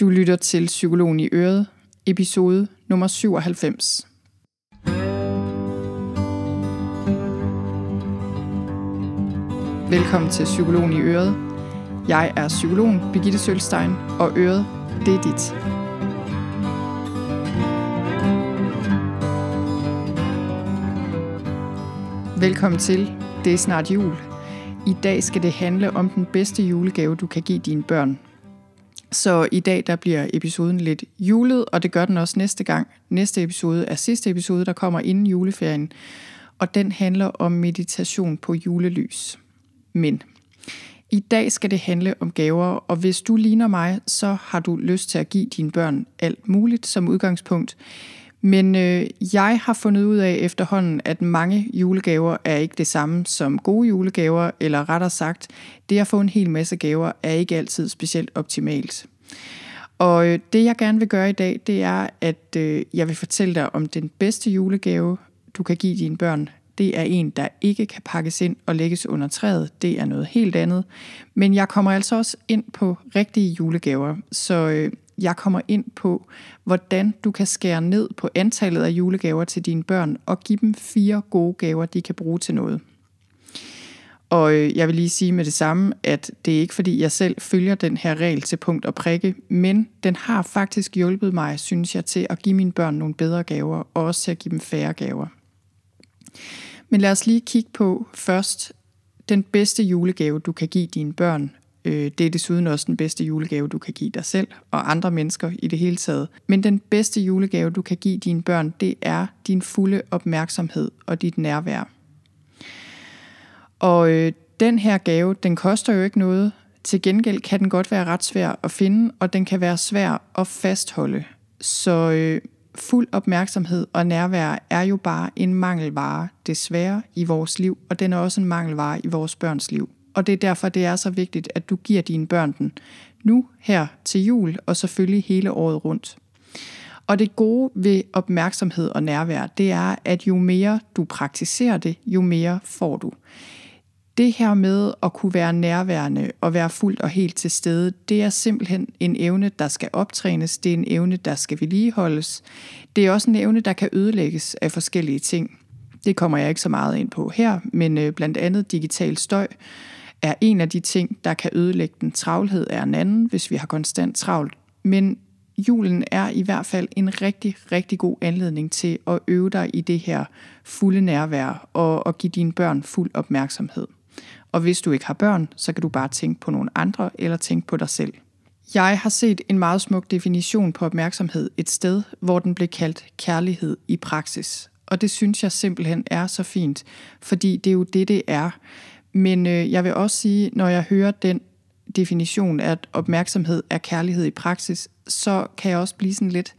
Du lytter til Psykologen i Øret, episode nummer 97. Velkommen til Psykologen i Øret. Jeg er psykologen Birgitte Sølstein, og Øret, det er dit. Velkommen til. Det er snart jul. I dag skal det handle om den bedste julegave, du kan give dine børn. Så i dag der bliver episoden lidt julet, og det gør den også næste gang. Næste episode er sidste episode, der kommer inden juleferien, og den handler om meditation på julelys. Men i dag skal det handle om gaver, og hvis du ligner mig, så har du lyst til at give dine børn alt muligt som udgangspunkt. Men øh, jeg har fundet ud af efterhånden, at mange julegaver er ikke det samme som gode julegaver, eller rettere sagt, det at få en hel masse gaver er ikke altid specielt optimalt. Og øh, det jeg gerne vil gøre i dag, det er, at øh, jeg vil fortælle dig om den bedste julegave, du kan give dine børn. Det er en, der ikke kan pakkes ind og lægges under træet. Det er noget helt andet. Men jeg kommer altså også ind på rigtige julegaver. Så øh, jeg kommer ind på, hvordan du kan skære ned på antallet af julegaver til dine børn og give dem fire gode gaver, de kan bruge til noget. Og øh, jeg vil lige sige med det samme, at det er ikke fordi, jeg selv følger den her regel til punkt og prikke, men den har faktisk hjulpet mig, synes jeg, til at give mine børn nogle bedre gaver, og også til at give dem færre gaver. Men lad os lige kigge på først den bedste julegave, du kan give dine børn, Øh, det er desuden også den bedste julegave, du kan give dig selv og andre mennesker i det hele taget. Men den bedste julegave, du kan give dine børn, det er din fulde opmærksomhed og dit nærvær. Og øh, den her gave, den koster jo ikke noget. Til gengæld kan den godt være ret svær at finde, og den kan være svær at fastholde. Så øh, fuld opmærksomhed og nærvær er jo bare en mangelvare, desværre, i vores liv, og den er også en mangelvare i vores børns liv og det er derfor, det er så vigtigt, at du giver dine børn den nu, her til jul, og selvfølgelig hele året rundt. Og det gode ved opmærksomhed og nærvær, det er, at jo mere du praktiserer det, jo mere får du. Det her med at kunne være nærværende og være fuldt og helt til stede, det er simpelthen en evne, der skal optrænes. Det er en evne, der skal vedligeholdes. Det er også en evne, der kan ødelægges af forskellige ting. Det kommer jeg ikke så meget ind på her, men øh, blandt andet digital støj, er en af de ting, der kan ødelægge den. Travlhed er en anden, hvis vi har konstant travlt. Men julen er i hvert fald en rigtig, rigtig god anledning til at øve dig i det her fulde nærvær og, og give dine børn fuld opmærksomhed. Og hvis du ikke har børn, så kan du bare tænke på nogle andre eller tænke på dig selv. Jeg har set en meget smuk definition på opmærksomhed et sted, hvor den blev kaldt kærlighed i praksis. Og det synes jeg simpelthen er så fint, fordi det er jo det, det er. Men øh, jeg vil også sige, når jeg hører den definition, at opmærksomhed er kærlighed i praksis, så kan jeg også blive sådan lidt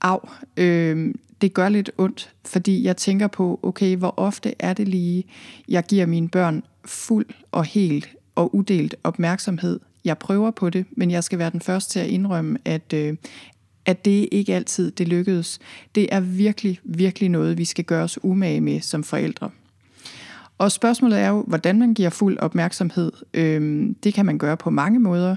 af. Øh, det gør lidt ondt, fordi jeg tænker på, okay, hvor ofte er det lige, jeg giver mine børn fuld og helt og udelt opmærksomhed. Jeg prøver på det, men jeg skal være den første til at indrømme, at, øh, at det ikke altid det lykkedes. Det er virkelig, virkelig noget, vi skal gøre os umage med som forældre. Og spørgsmålet er jo, hvordan man giver fuld opmærksomhed. Øhm, det kan man gøre på mange måder.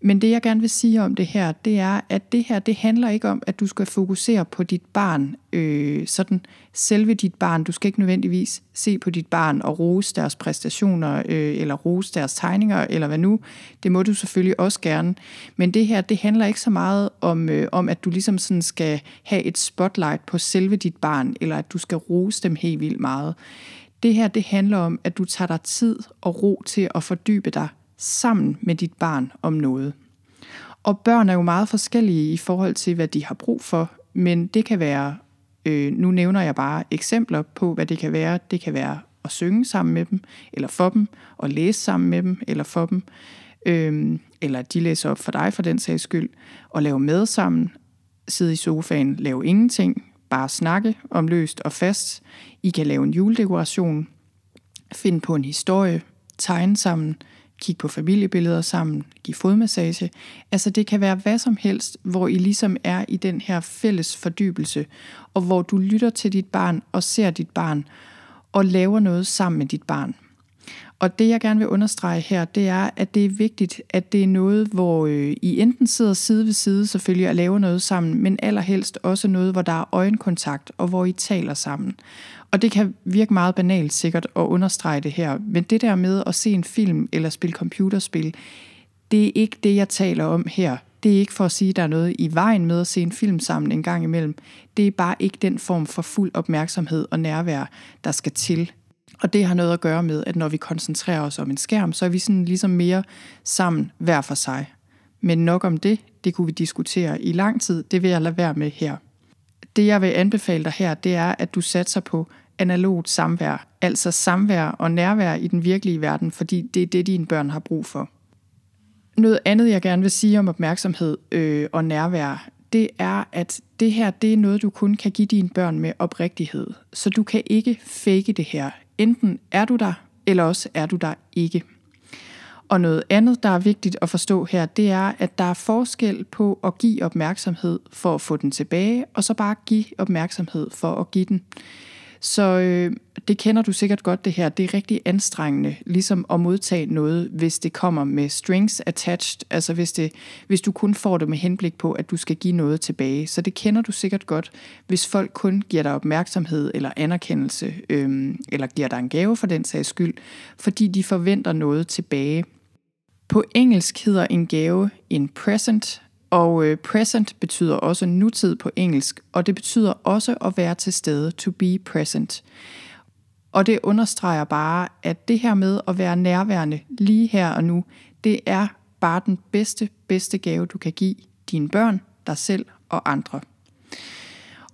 Men det jeg gerne vil sige om det her, det er, at det her, det handler ikke om, at du skal fokusere på dit barn, øh, sådan selve dit barn. Du skal ikke nødvendigvis se på dit barn og rose deres præstationer, øh, eller rose deres tegninger, eller hvad nu. Det må du selvfølgelig også gerne. Men det her, det handler ikke så meget om, øh, om at du ligesom sådan skal have et spotlight på selve dit barn, eller at du skal rose dem helt vildt meget. Det her det handler om, at du tager dig tid og ro til at fordybe dig sammen med dit barn om noget. Og børn er jo meget forskellige i forhold til, hvad de har brug for, men det kan være, øh, nu nævner jeg bare eksempler på, hvad det kan være. Det kan være at synge sammen med dem, eller for dem, og læse sammen med dem, eller for dem, øh, eller de læser op for dig for den sags skyld, og lave mad sammen, sidde i sofaen, lave ingenting, bare snakke om løst og fast. I kan lave en juledekoration, finde på en historie, tegne sammen, kigge på familiebilleder sammen, give fodmassage. Altså det kan være hvad som helst, hvor I ligesom er i den her fælles fordybelse, og hvor du lytter til dit barn og ser dit barn, og laver noget sammen med dit barn. Og det jeg gerne vil understrege her, det er, at det er vigtigt, at det er noget, hvor øh, I enten sidder side ved side selvfølgelig og laver noget sammen, men allerhelst også noget, hvor der er øjenkontakt og hvor I taler sammen. Og det kan virke meget banalt sikkert at understrege det her, men det der med at se en film eller spille computerspil, det er ikke det, jeg taler om her. Det er ikke for at sige, at der er noget i vejen med at se en film sammen en gang imellem. Det er bare ikke den form for fuld opmærksomhed og nærvær, der skal til. Og det har noget at gøre med, at når vi koncentrerer os om en skærm, så er vi sådan ligesom mere sammen hver for sig. Men nok om det, det kunne vi diskutere i lang tid, det vil jeg lade være med her. Det jeg vil anbefale dig her, det er, at du satser på analogt samvær, altså samvær og nærvær i den virkelige verden, fordi det er det, dine børn har brug for. Noget andet, jeg gerne vil sige om opmærksomhed øh, og nærvær, det er, at det her det er noget, du kun kan give dine børn med oprigtighed. Så du kan ikke fake det her. Enten er du der, eller også er du der ikke. Og noget andet, der er vigtigt at forstå her, det er, at der er forskel på at give opmærksomhed for at få den tilbage, og så bare give opmærksomhed for at give den. Så øh, det kender du sikkert godt det her. Det er rigtig anstrengende, ligesom at modtage noget, hvis det kommer med strings attached, altså hvis, det, hvis du kun får det med henblik på, at du skal give noget tilbage. Så det kender du sikkert godt, hvis folk kun giver dig opmærksomhed eller anerkendelse, øhm, eller giver dig en gave for den sags skyld, fordi de forventer noget tilbage. På engelsk hedder en gave en present, og øh, present betyder også nutid på engelsk, og det betyder også at være til stede, to be present. Og det understreger bare, at det her med at være nærværende lige her og nu, det er bare den bedste, bedste gave, du kan give dine børn, dig selv og andre.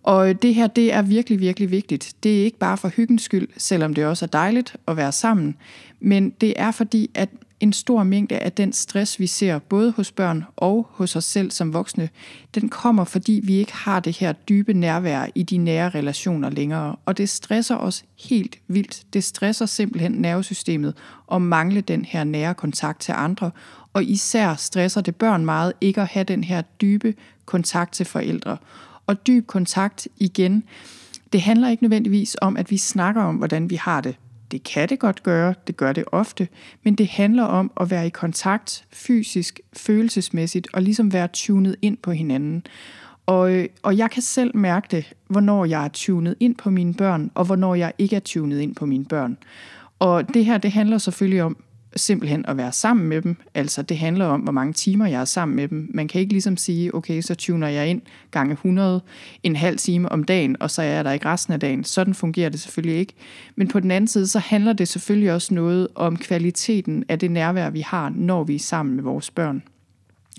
Og det her, det er virkelig, virkelig vigtigt. Det er ikke bare for hyggens skyld, selvom det også er dejligt at være sammen, men det er fordi, at en stor mængde af den stress, vi ser både hos børn og hos os selv som voksne, den kommer, fordi vi ikke har det her dybe nærvær i de nære relationer længere. Og det stresser os helt vildt. Det stresser simpelthen nervesystemet og mangle den her nære kontakt til andre. Og især stresser det børn meget ikke at have den her dybe kontakt til forældre. Og dyb kontakt igen, det handler ikke nødvendigvis om, at vi snakker om, hvordan vi har det. Det kan det godt gøre, det gør det ofte, men det handler om at være i kontakt fysisk, følelsesmæssigt og ligesom være tunet ind på hinanden. Og, øh, og jeg kan selv mærke det, hvornår jeg er tunet ind på mine børn, og hvornår jeg ikke er tunet ind på mine børn. Og det her, det handler selvfølgelig om, simpelthen at være sammen med dem. Altså det handler om, hvor mange timer jeg er sammen med dem. Man kan ikke ligesom sige, okay, så tuner jeg ind gange 100 en halv time om dagen, og så er jeg der ikke resten af dagen. Sådan fungerer det selvfølgelig ikke. Men på den anden side, så handler det selvfølgelig også noget om kvaliteten af det nærvær, vi har, når vi er sammen med vores børn.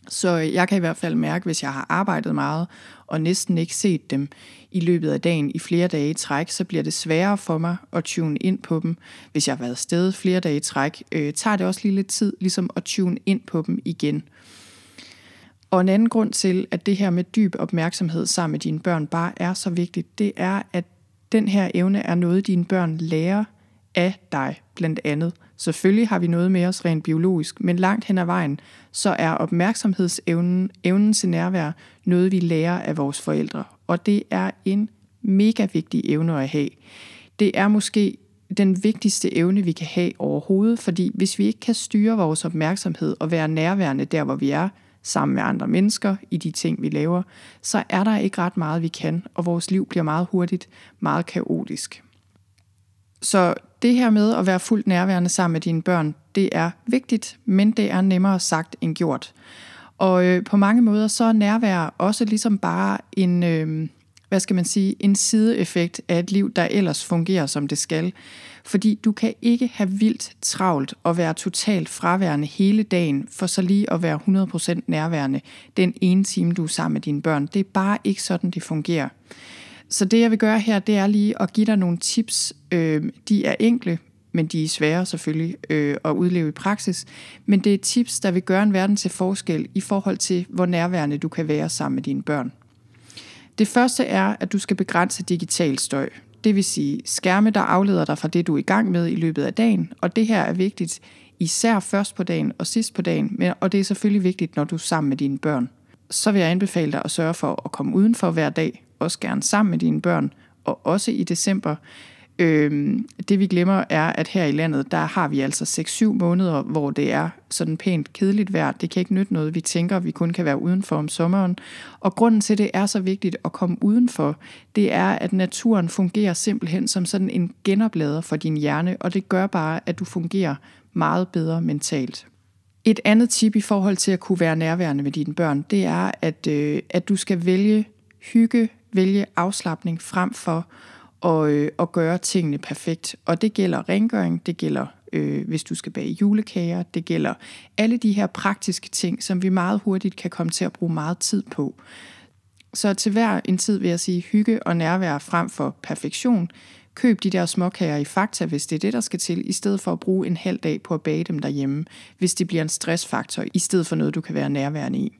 Så jeg kan i hvert fald mærke, hvis jeg har arbejdet meget og næsten ikke set dem i løbet af dagen i flere dage i træk, så bliver det sværere for mig at tune ind på dem. Hvis jeg har været sted flere dage i træk, øh, tager det også lige lidt tid ligesom at tune ind på dem igen. Og en anden grund til, at det her med dyb opmærksomhed sammen med dine børn bare er så vigtigt, det er, at den her evne er noget, dine børn lærer af dig, blandt andet. Selvfølgelig har vi noget med os rent biologisk, men langt hen ad vejen, så er opmærksomhedsevnen, evnen til nærvær, noget vi lærer af vores forældre. Og det er en mega vigtig evne at have. Det er måske den vigtigste evne, vi kan have overhovedet, fordi hvis vi ikke kan styre vores opmærksomhed og være nærværende der, hvor vi er, sammen med andre mennesker i de ting, vi laver, så er der ikke ret meget, vi kan, og vores liv bliver meget hurtigt meget kaotisk. Så det her med at være fuldt nærværende sammen med dine børn, det er vigtigt, men det er nemmere sagt end gjort. Og øh, på mange måder så er nærvær også ligesom bare en, øh, hvad skal man sige, en sideeffekt af et liv, der ellers fungerer som det skal. Fordi du kan ikke have vildt travlt og være totalt fraværende hele dagen, for så lige at være 100% nærværende den ene time, du er sammen med dine børn. Det er bare ikke sådan, det fungerer. Så det jeg vil gøre her, det er lige at give dig nogle tips. Øh, de er enkle, men de er svære selvfølgelig øh, at udleve i praksis. Men det er tips, der vil gøre en verden til forskel i forhold til, hvor nærværende du kan være sammen med dine børn. Det første er, at du skal begrænse digital støj. Det vil sige skærme, der afleder dig fra det, du er i gang med i løbet af dagen. Og det her er vigtigt især først på dagen og sidst på dagen, men, og det er selvfølgelig vigtigt, når du er sammen med dine børn. Så vil jeg anbefale dig at sørge for at komme udenfor hver dag, også gerne sammen med dine børn, og også i december, Øhm, det vi glemmer er, at her i landet, der har vi altså 6-7 måneder, hvor det er sådan pænt kedeligt vejr. Det kan ikke nytte noget. Vi tænker, at vi kun kan være udenfor om sommeren. Og grunden til, at det er så vigtigt at komme udenfor, det er, at naturen fungerer simpelthen som sådan en genoplader for din hjerne, og det gør bare, at du fungerer meget bedre mentalt. Et andet tip i forhold til at kunne være nærværende med dine børn, det er, at, øh, at du skal vælge hygge, vælge afslappning frem for at, øh, at gøre tingene perfekt. Og det gælder rengøring, det gælder øh, hvis du skal bage julekager, det gælder alle de her praktiske ting, som vi meget hurtigt kan komme til at bruge meget tid på. Så til hver en tid vil jeg sige hygge og nærvær frem for perfektion. Køb de der småkager i Fakta, hvis det er det, der skal til, i stedet for at bruge en halv dag på at bage dem derhjemme, hvis det bliver en stressfaktor, i stedet for noget, du kan være nærværende i.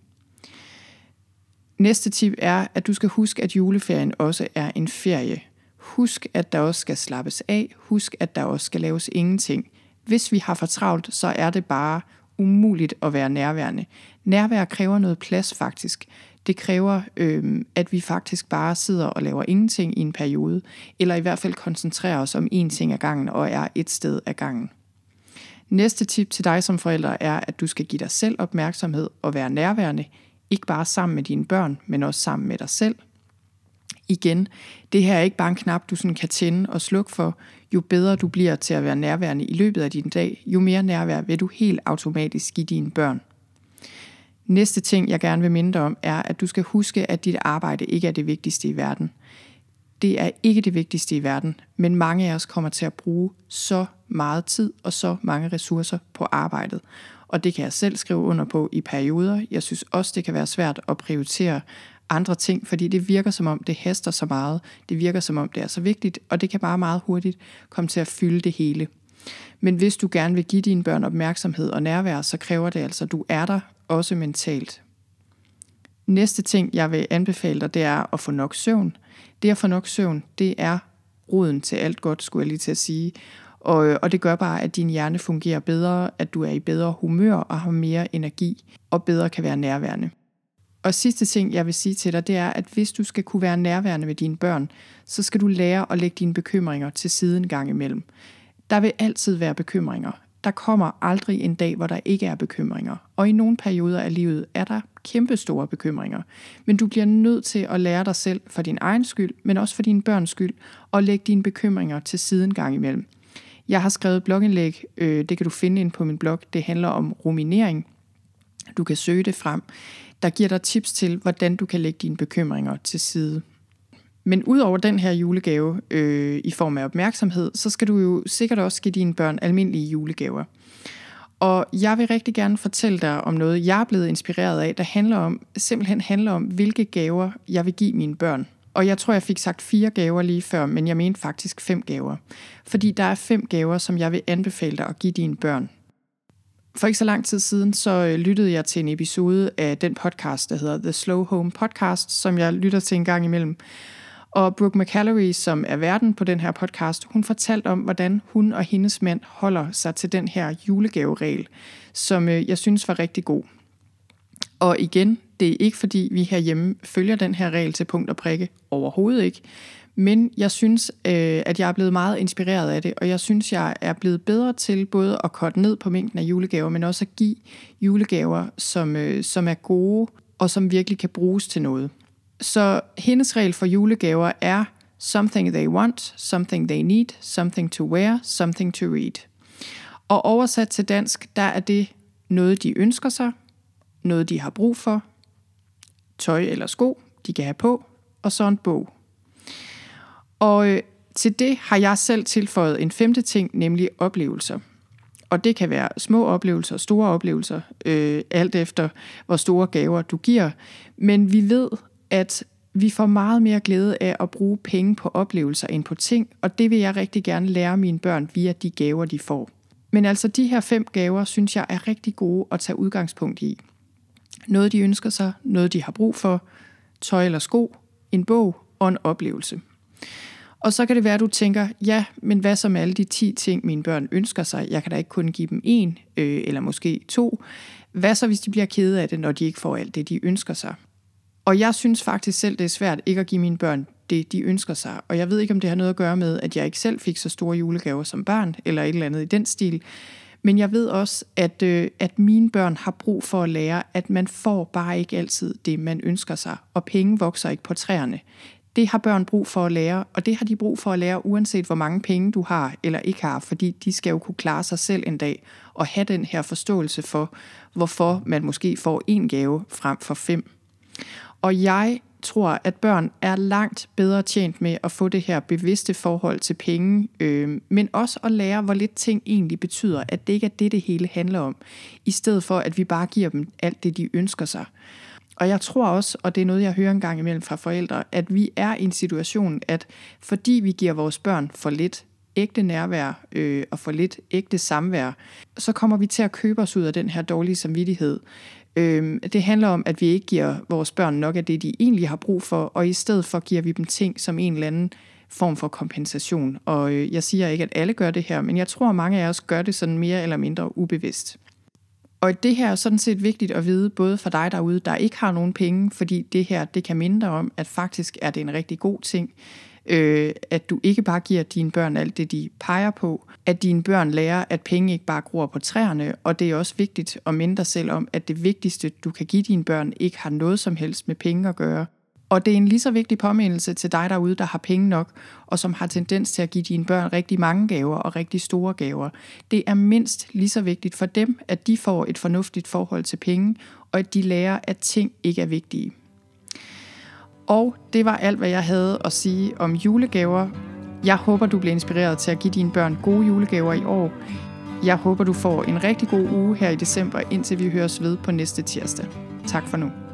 Næste tip er, at du skal huske, at juleferien også er en ferie. Husk, at der også skal slappes af. Husk, at der også skal laves ingenting. Hvis vi har for travlt, så er det bare umuligt at være nærværende. Nærvær kræver noget plads faktisk. Det kræver, øh, at vi faktisk bare sidder og laver ingenting i en periode, eller i hvert fald koncentrerer os om én ting ad gangen og er et sted ad gangen. Næste tip til dig som forælder er, at du skal give dig selv opmærksomhed og være nærværende, ikke bare sammen med dine børn, men også sammen med dig selv. Igen, det her er ikke bare en knap, du sådan kan tænde og slukke for. Jo bedre du bliver til at være nærværende i løbet af din dag, jo mere nærvær vil du helt automatisk give dine børn. Næste ting, jeg gerne vil minde dig om, er, at du skal huske, at dit arbejde ikke er det vigtigste i verden. Det er ikke det vigtigste i verden, men mange af os kommer til at bruge så meget tid og så mange ressourcer på arbejdet. Og det kan jeg selv skrive under på i perioder. Jeg synes også, det kan være svært at prioritere andre ting, fordi det virker som om, det haster så meget. Det virker som om, det er så vigtigt, og det kan bare meget hurtigt komme til at fylde det hele. Men hvis du gerne vil give dine børn opmærksomhed og nærvær, så kræver det altså, at du er der, også mentalt. Næste ting, jeg vil anbefale dig, det er at få nok søvn. Det at få nok søvn, det er roden til alt godt, skulle jeg lige til at sige. Og, øh, og det gør bare, at din hjerne fungerer bedre, at du er i bedre humør og har mere energi, og bedre kan være nærværende. Og sidste ting, jeg vil sige til dig, det er, at hvis du skal kunne være nærværende med dine børn, så skal du lære at lægge dine bekymringer til siden gang imellem. Der vil altid være bekymringer. Der kommer aldrig en dag, hvor der ikke er bekymringer. Og i nogle perioder af livet er der kæmpe store bekymringer. Men du bliver nødt til at lære dig selv for din egen skyld, men også for dine børns skyld, og lægge dine bekymringer til siden gang imellem. Jeg har skrevet blogindlæg, øh, det kan du finde ind på min blog. Det handler om ruminering. Du kan søge det frem. Der giver dig tips til, hvordan du kan lægge dine bekymringer til side. Men udover den her julegave øh, i form af opmærksomhed, så skal du jo sikkert også give dine børn almindelige julegaver. Og jeg vil rigtig gerne fortælle dig om noget, jeg er blevet inspireret af, der handler om, simpelthen handler om, hvilke gaver jeg vil give mine børn. Og jeg tror, jeg fik sagt fire gaver lige før, men jeg mente faktisk fem gaver. Fordi der er fem gaver, som jeg vil anbefale dig at give dine børn. For ikke så lang tid siden, så øh, lyttede jeg til en episode af den podcast, der hedder The Slow Home Podcast, som jeg lytter til en gang imellem. Og Brooke McCallery, som er verden på den her podcast, hun fortalte om, hvordan hun og hendes mand holder sig til den her julegaveregel, som øh, jeg synes var rigtig god. Og igen, det er ikke fordi, vi herhjemme følger den her regel til punkt og prikke. Overhovedet ikke. Men jeg synes, øh, at jeg er blevet meget inspireret af det, og jeg synes, jeg er blevet bedre til både at korte ned på mængden af julegaver, men også at give julegaver, som, øh, som er gode og som virkelig kan bruges til noget. Så hendes regel for julegaver er something they want, something they need, something to wear, something to read. Og oversat til dansk, der er det noget, de ønsker sig, noget, de har brug for, tøj eller sko, de kan have på, og så en bog. Og øh, til det har jeg selv tilføjet en femte ting, nemlig oplevelser. Og det kan være små oplevelser, store oplevelser, øh, alt efter hvor store gaver du giver. Men vi ved, at vi får meget mere glæde af at bruge penge på oplevelser end på ting, og det vil jeg rigtig gerne lære mine børn via de gaver, de får. Men altså de her fem gaver, synes jeg er rigtig gode at tage udgangspunkt i. Noget de ønsker sig, noget de har brug for, tøj eller sko, en bog og en oplevelse. Og så kan det være, at du tænker, ja, men hvad så med alle de 10 ting, mine børn ønsker sig? Jeg kan da ikke kun give dem en, øh, eller måske to. Hvad så, hvis de bliver kede af det, når de ikke får alt det, de ønsker sig? Og jeg synes faktisk selv, det er svært ikke at give mine børn det, de ønsker sig. Og jeg ved ikke, om det har noget at gøre med, at jeg ikke selv fik så store julegaver som barn, eller et eller andet i den stil. Men jeg ved også, at, øh, at mine børn har brug for at lære, at man får bare ikke altid det, man ønsker sig, og penge vokser ikke på træerne. Det har børn brug for at lære, og det har de brug for at lære, uanset hvor mange penge du har eller ikke har, fordi de skal jo kunne klare sig selv en dag og have den her forståelse for, hvorfor man måske får en gave frem for fem. Og jeg tror, at børn er langt bedre tjent med at få det her bevidste forhold til penge, øh, men også at lære, hvor lidt ting egentlig betyder, at det ikke er det, det hele handler om, i stedet for, at vi bare giver dem alt det, de ønsker sig. Og jeg tror også, og det er noget, jeg hører en gang imellem fra forældre, at vi er i en situation, at fordi vi giver vores børn for lidt ægte nærvær øh, og for lidt ægte samvær, så kommer vi til at købe os ud af den her dårlige samvittighed. Øh, det handler om, at vi ikke giver vores børn nok af det, de egentlig har brug for, og i stedet for giver vi dem ting som en eller anden form for kompensation. Og øh, jeg siger ikke, at alle gør det her, men jeg tror, at mange af os gør det sådan mere eller mindre ubevidst. Og det her er sådan set vigtigt at vide, både for dig derude, der ikke har nogen penge, fordi det her, det kan mindre om, at faktisk er det en rigtig god ting, øh, at du ikke bare giver dine børn alt det, de peger på, at dine børn lærer, at penge ikke bare gror på træerne, og det er også vigtigt at minde dig selv om, at det vigtigste, du kan give dine børn, ikke har noget som helst med penge at gøre, og det er en lige så vigtig påmindelse til dig derude, der har penge nok, og som har tendens til at give dine børn rigtig mange gaver og rigtig store gaver. Det er mindst lige så vigtigt for dem, at de får et fornuftigt forhold til penge, og at de lærer, at ting ikke er vigtige. Og det var alt, hvad jeg havde at sige om julegaver. Jeg håber, du bliver inspireret til at give dine børn gode julegaver i år. Jeg håber, du får en rigtig god uge her i december, indtil vi høres ved på næste tirsdag. Tak for nu.